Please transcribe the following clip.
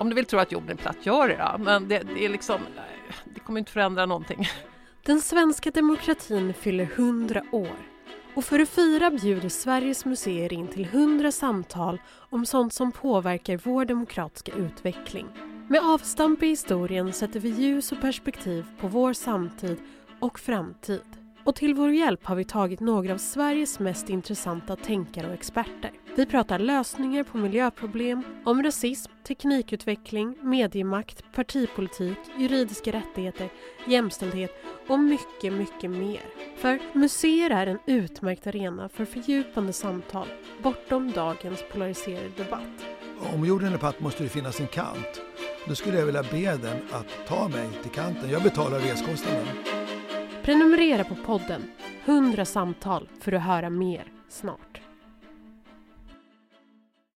Om du vill tro att jorden är platt, gör det då. Men det, det är liksom, eh, det kommer inte förändra någonting. Den svenska demokratin fyller 100 år. Och för att fira bjuder Sveriges museer in till 100 samtal om sånt som påverkar vår demokratiska utveckling. Med avstamp i historien sätter vi ljus och perspektiv på vår samtid och framtid. Och till vår hjälp har vi tagit några av Sveriges mest intressanta tänkare och experter. Vi pratar lösningar på miljöproblem, om rasism, teknikutveckling, mediemakt, partipolitik, juridiska rättigheter, jämställdhet och mycket, mycket mer. För museer är en utmärkt arena för fördjupande samtal bortom dagens polariserade debatt. Om jorden är platt måste det finnas en kant. Då skulle jag vilja be den att ta mig till kanten. Jag betalar reskostnaden. Prenumerera på podden 100 samtal för att höra mer snart.